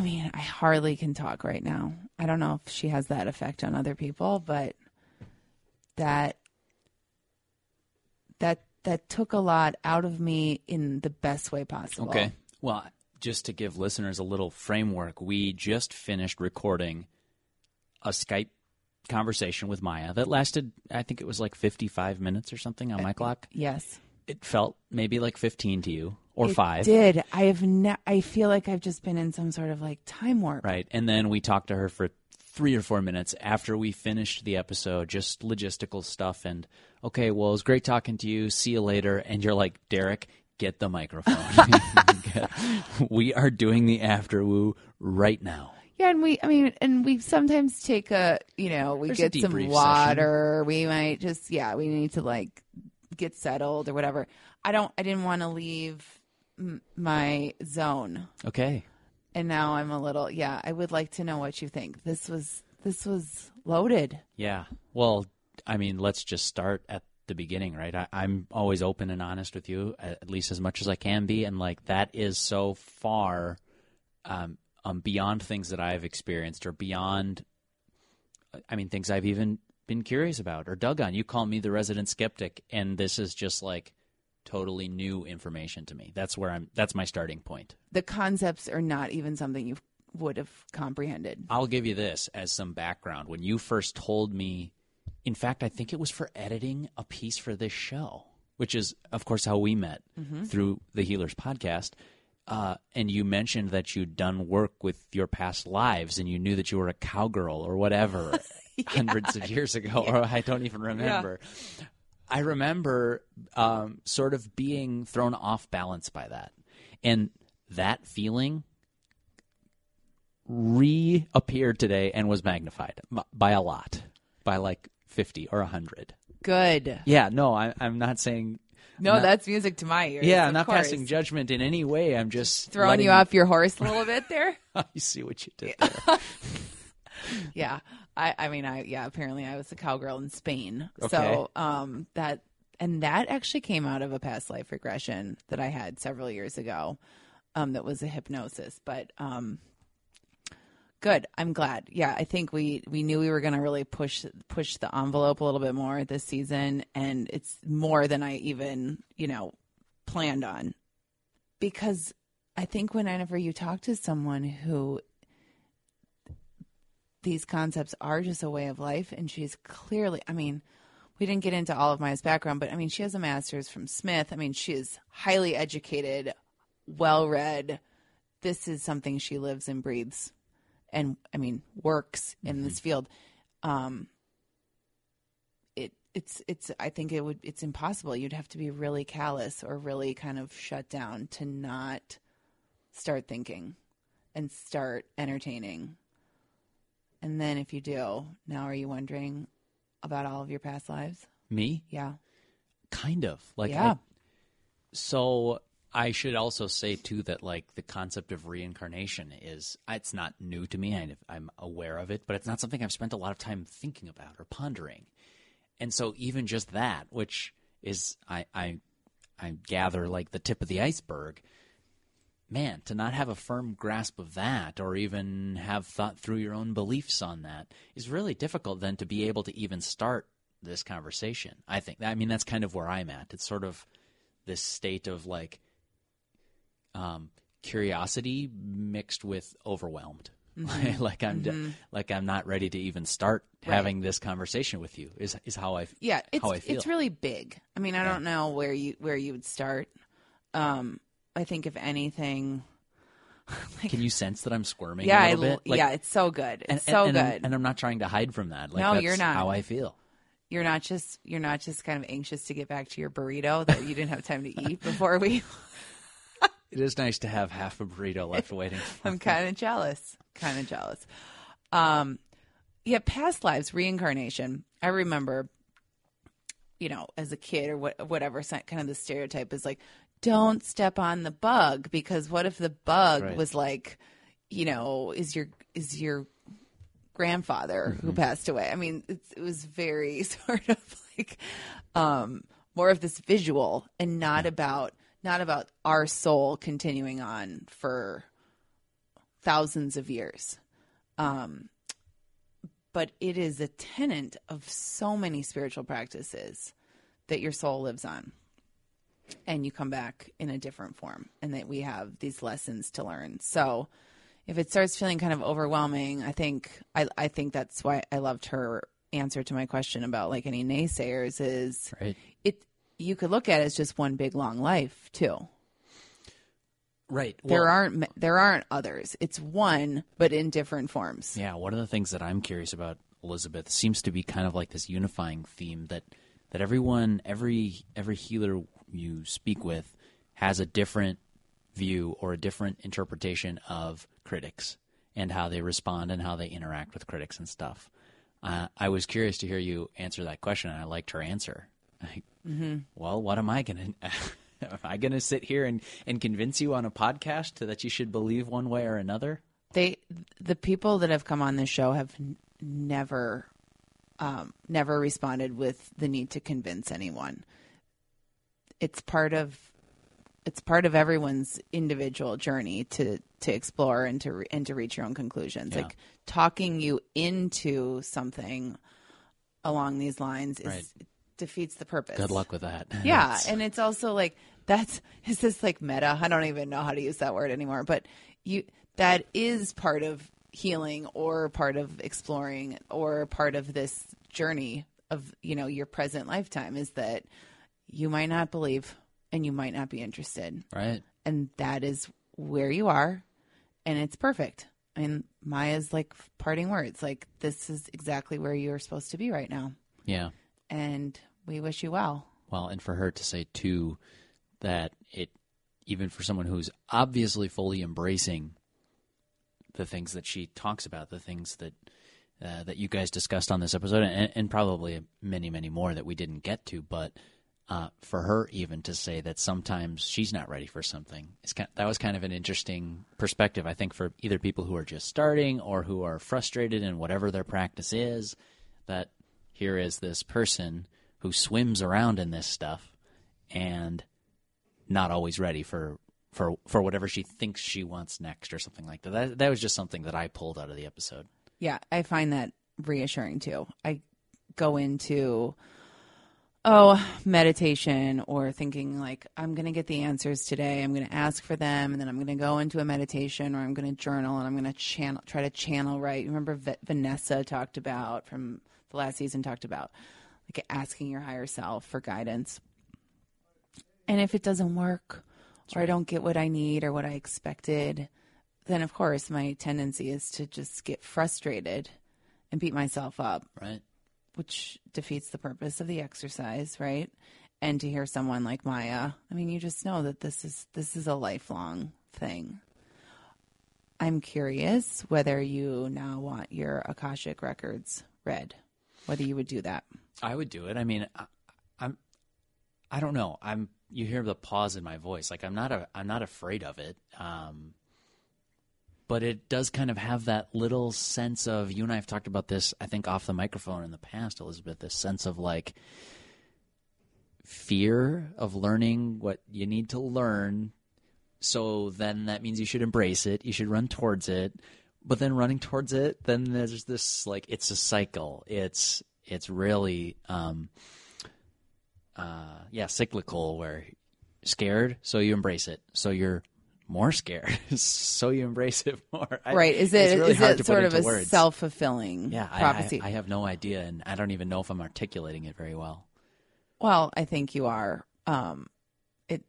I mean, I hardly can talk right now. I don't know if she has that effect on other people, but that that that took a lot out of me in the best way possible. Okay. Well, just to give listeners a little framework, we just finished recording a Skype conversation with Maya that lasted, I think it was like 55 minutes or something on uh, my clock. Yes. It felt maybe like 15 to you or It five. Did I have? Ne- I feel like I've just been in some sort of like time warp. Right. And then we talked to her for three or four minutes after we finished the episode, just logistical stuff. And okay, well, it was great talking to you. See you later. And you're like, Derek, get the microphone. we are doing the after woo right now. Yeah, and we, I mean, and we sometimes take a, you know, we There's get some water. We might just, yeah, we need to like get settled or whatever. I don't, I didn't want to leave m- my zone, Okay. and now I'm a little, yeah. I would like to know what you think. This was, this was loaded. Yeah. Well, I mean, let's just start at the beginning, right? I, I'm always open and honest with you, at at least as much as I can be, and like that is so far um, um, beyond things that I've experienced, or beyond, I mean, things I've even been curious about or dug on. You call me the resident skeptic, and this is just like totally new information to me. That's where I'm. That's my starting point. The concepts are not even something you would have comprehended. I'll give you this as some background. When you first told me, in fact, I think it was for editing a piece for this show, which is, of course, how we met through the Healers podcast. Uh, and you mentioned that you'd done work with your past lives and you knew that you were a cowgirl or whatever hundreds of years ago, or I don't even remember. I remember um, sort of being thrown off balance by that. And that feeling reappeared today and was magnified by a lot, by like 50 or 100. Good. Yeah, no, I, I'm not saying. No, not- that's music to my ears. Yeah, I'm not course. passing judgment in any way. I'm just Throwing letting- you off your horse a little bit there. I see what you did there. yeah. I i mean i yeah apparently i was a cowgirl in spain. Okay. so um that and that actually came out of a past life regression that i had several years ago um that was a hypnosis. But um good. I'm glad. Yeah i think we we knew we were going to really push push the envelope a little bit more this season and it's more than i even you know planned on. Because i think whenever you talk to someone who these concepts are just a way of life and she's clearly i mean we didn't get into all of maya's background but i mean she has a master's from smith. I mean she is highly educated well read this is something she lives and breathes and i mean works in this field. Um it it's it's i think it would it's impossible. You'd have to be really callous or really kind of shut down to not start thinking and start entertaining and then if you do, now are you wondering about all of your past lives? Me? Yeah. Kind of. Like, Yeah. I- so I should also say, too, that like the concept of reincarnation is, uh, it's not new to me. I, I'm aware of it, but it's not something I've spent a lot of time thinking about or pondering. And so even just that, which is, I, I, I gather like the tip of the iceberg, man, to not have a firm grasp of that or even have thought through your own beliefs on that is really difficult then to be able to even start this conversation. I think. I mean, that's kind of where I'm at. It's sort of this state of like um, curiosity mixed with overwhelmed. like I'm d- like I'm not ready to even start having this conversation with you. Is is how I Yeah, it's how I feel. it's really big. I mean, I don't know where you where you would start. Um I think if anything Can you sense that I'm squirming Yeah, a I? Like- yeah, it's so good. It's and, so and, good. and I'm, and I'm not trying to hide from that. Like No, that's you're not. How I feel. you're not just you're not just kind of anxious to get back to your burrito that you didn't have time to eat before we It is nice to have half a burrito left waiting. For I'm kind of jealous. Kind of jealous. Um, yeah, past lives, reincarnation. I remember, you know, as a kid or what, whatever, kind of the stereotype is like, don't step on the bug because what if the bug Right. was like, you know, is your is your grandfather who passed away? I mean, it's, it was very sort of like um, more of this visual and not about not about our soul continuing on for thousands of years. Um, but it is a tenant of so many spiritual practices that your soul lives on. And you come back in a different form, and that we have these lessons to learn. So, if it starts feeling kind of overwhelming, I think I, I think that's why I loved her answer to my question about like any naysayers is Right. it you could look at it as just one big long life too. Right. There aren't there aren't others. It's one, but in different forms. Yeah, one of the things that I'm curious about Elizabeth seems to be kind of like this unifying theme that that everyone, every every healer you speak with has a different view or a different interpretation of critics and how they respond and how they interact with critics and stuff. Uh, I was curious to hear you answer that question, and I liked her answer. I, Well, what am I going to? Am I going to sit here and, and convince you on a podcast that you should believe one way or another? They the people that have come on this show have n- never um, never responded with the need to convince anyone. It's part of it's part of everyone's individual journey to to explore and to re- and to reach your own conclusions. Yeah. Like talking you into something along these lines is Right. defeats the purpose. Good luck with that. Yeah, It's- and it's also like that's is this like meta? I don't even know how to use that word anymore, but you that is part of healing or part of exploring or part of this journey of, you know, your present lifetime is that you might not believe and you might not be interested. right. And that is where you are and it's perfect. I mean, Maya's like parting words, like this is exactly where you're supposed to be right now. Yeah. And we wish you well. Well, and for her to say too that it, even for someone who's obviously fully embracing the things that she talks about, the things that uh, that you guys discussed on this episode, and, and probably many, many more that we didn't get to, but. Uh, for her, even to say that sometimes she's not ready for something, kind that was kind of an interesting perspective. I think for either people who are just starting or who are frustrated in whatever their practice is, that here is this person who swims around in this stuff and not always ready for for for whatever she thinks she wants next or something like that. That that was just something that I pulled out of the episode. Yeah, I find that reassuring too. I go into oh, meditation or thinking like I'm going to get the answers today. I'm going to ask for them and then I'm going to go into a meditation or I'm going to journal and I'm going to channel try to channel right. Remember V- Vanessa talked about from the last season talked about like asking your higher self for guidance. And if it doesn't work or I don't get what I need or what I expected, then of course my tendency is to just get frustrated and beat myself up, Right? Which defeats the purpose of the exercise, right? And to hear someone like Maya, I mean, you just know that this is this is a lifelong thing. I'm curious whether you now want your Akashic records read, whether you would do that. I would do it. I mean, I, I'm I don't know. I'm you hear the pause in my voice. Like I'm not a I'm not afraid of it. Um but it does kind of have that little sense of you and I have talked about this I think off the microphone in the past Elizabeth this sense of like fear of learning what you need to learn. So then that means you should embrace it you should run towards it. But then running towards it then there's this like it's a cycle. It's it's really um uh yeah cyclical where scared so you embrace it. So you're more scared so you embrace it more I- right? Is it's really to it sort of a words. self fulfilling yeah I- prophecy? I, I have no idea and i don't even know if i'm articulating it very well Well, I think you are. Um, it.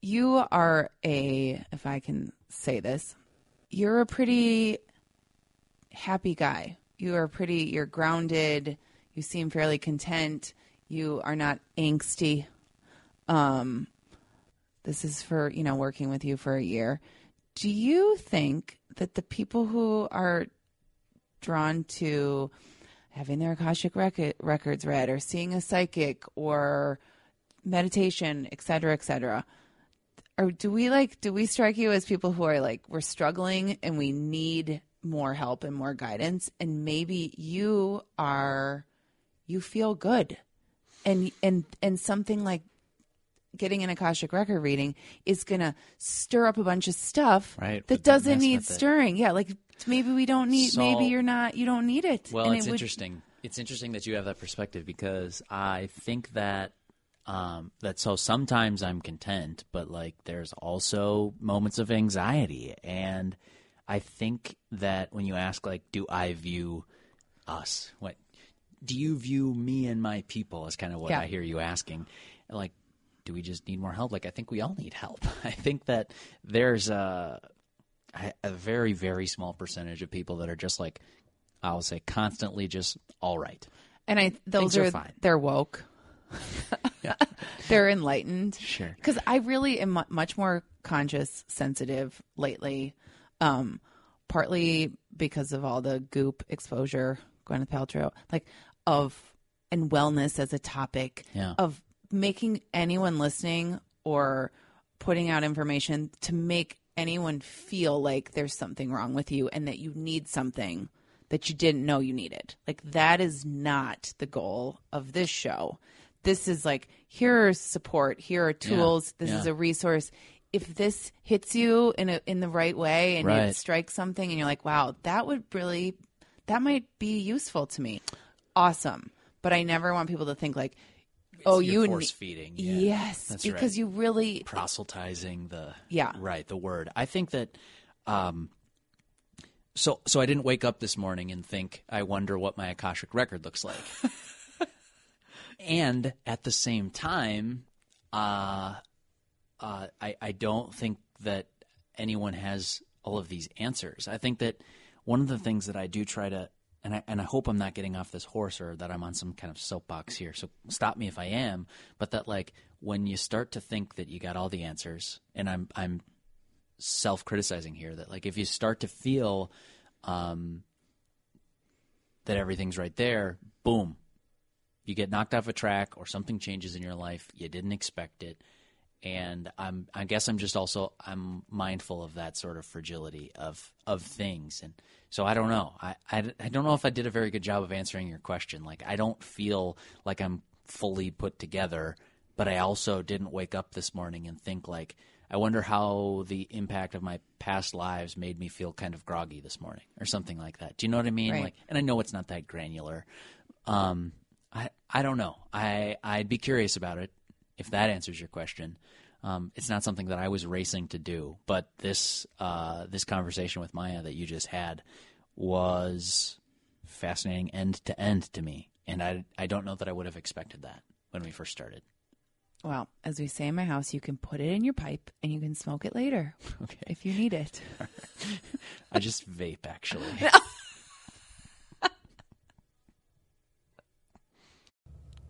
You are a, if I can say this, you're a pretty happy guy. You are pretty. You're grounded. You seem fairly content. You are not angsty. Um, this is for you know working with you for a year. Do you think that the people who are drawn to having their Akashic rec- records read or seeing a psychic or meditation, et cetera, et cetera. Or do we like, do we strike you as people who are like, we're struggling and we need more help and more guidance? And maybe you are, you feel good and, and, and something like getting an Akashic record reading is going to stir up a bunch of stuff Right, that doesn't need with it. stirring. Yeah, like maybe we don't need. So- maybe you're not. You don't need it. Well, And it's it would- interesting. It's interesting that you have that perspective because I think that um, that so sometimes I'm content, but like there's also moments of anxiety, and I think that when you ask like, do I view us? What do you view me and my people? Is kind of what Yeah. I hear you asking. Like, do we just need more help? Like, I think we all need help. I think that there's a a very very small percentage of people that are just like I'll say constantly just all right. And I those are are, fine. they're woke. they're enlightened. Sure. Because I really am much more conscious, sensitive lately. Um, partly because of all the goop exposure, Gwyneth Paltrow, like of and wellness as a topic Yeah. of making anyone listening or putting out information to make anyone feel like there's something wrong with you and that you need something that you didn't know you needed. Like that is not the goal of this show. This is like here are support, here are tools, this is a resource. If this hits you in a, in the right way and Right. it strikes something and you're like, "Wow, that would really that might be useful to me." Awesome. But I never want people to think like, "Oh, you force ne- feeding. Yeah. Yes, That's because right. you really proselytizing the Yeah. right the word. I think that um so so I didn't wake up this morning and think I wonder what my akashic record looks like. and at the same time, uh, uh, I I don't think that anyone has all of these answers. I think that one of the things that I do try to and I, and I hope I'm not getting off this horse or that I'm on some kind of soapbox here. So stop me if I am. But that like when you start to think that you got all the answers, and I'm I'm self criticizing here that like if you start to feel um, that everything's right there, boom, you get knocked off a track or something changes in your life you didn't expect it and i'm i guess i'm just also i'm mindful of that sort of fragility of of things. And so i don't know. I, I i don't know if i did a very good job of answering your question. Like i don't feel like i'm fully put together but i also didn't wake up this morning and think like i wonder how the impact of my past lives made me feel kind of groggy this morning or something like that. Do you know what i mean? Right. like and i know it's not that granular. Um, I I don't know. I I'd be curious about it if that answers your question. Um, it's not something that I was racing to do, but this uh, this conversation with Maya that you just had was fascinating end to end to me, and I I don't know that I would have expected that when we first started. well, as we say in my house, you can put it in your pipe and you can smoke it later Okay, if you need it. I just vape actually.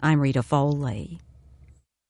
I'm Rita Foley.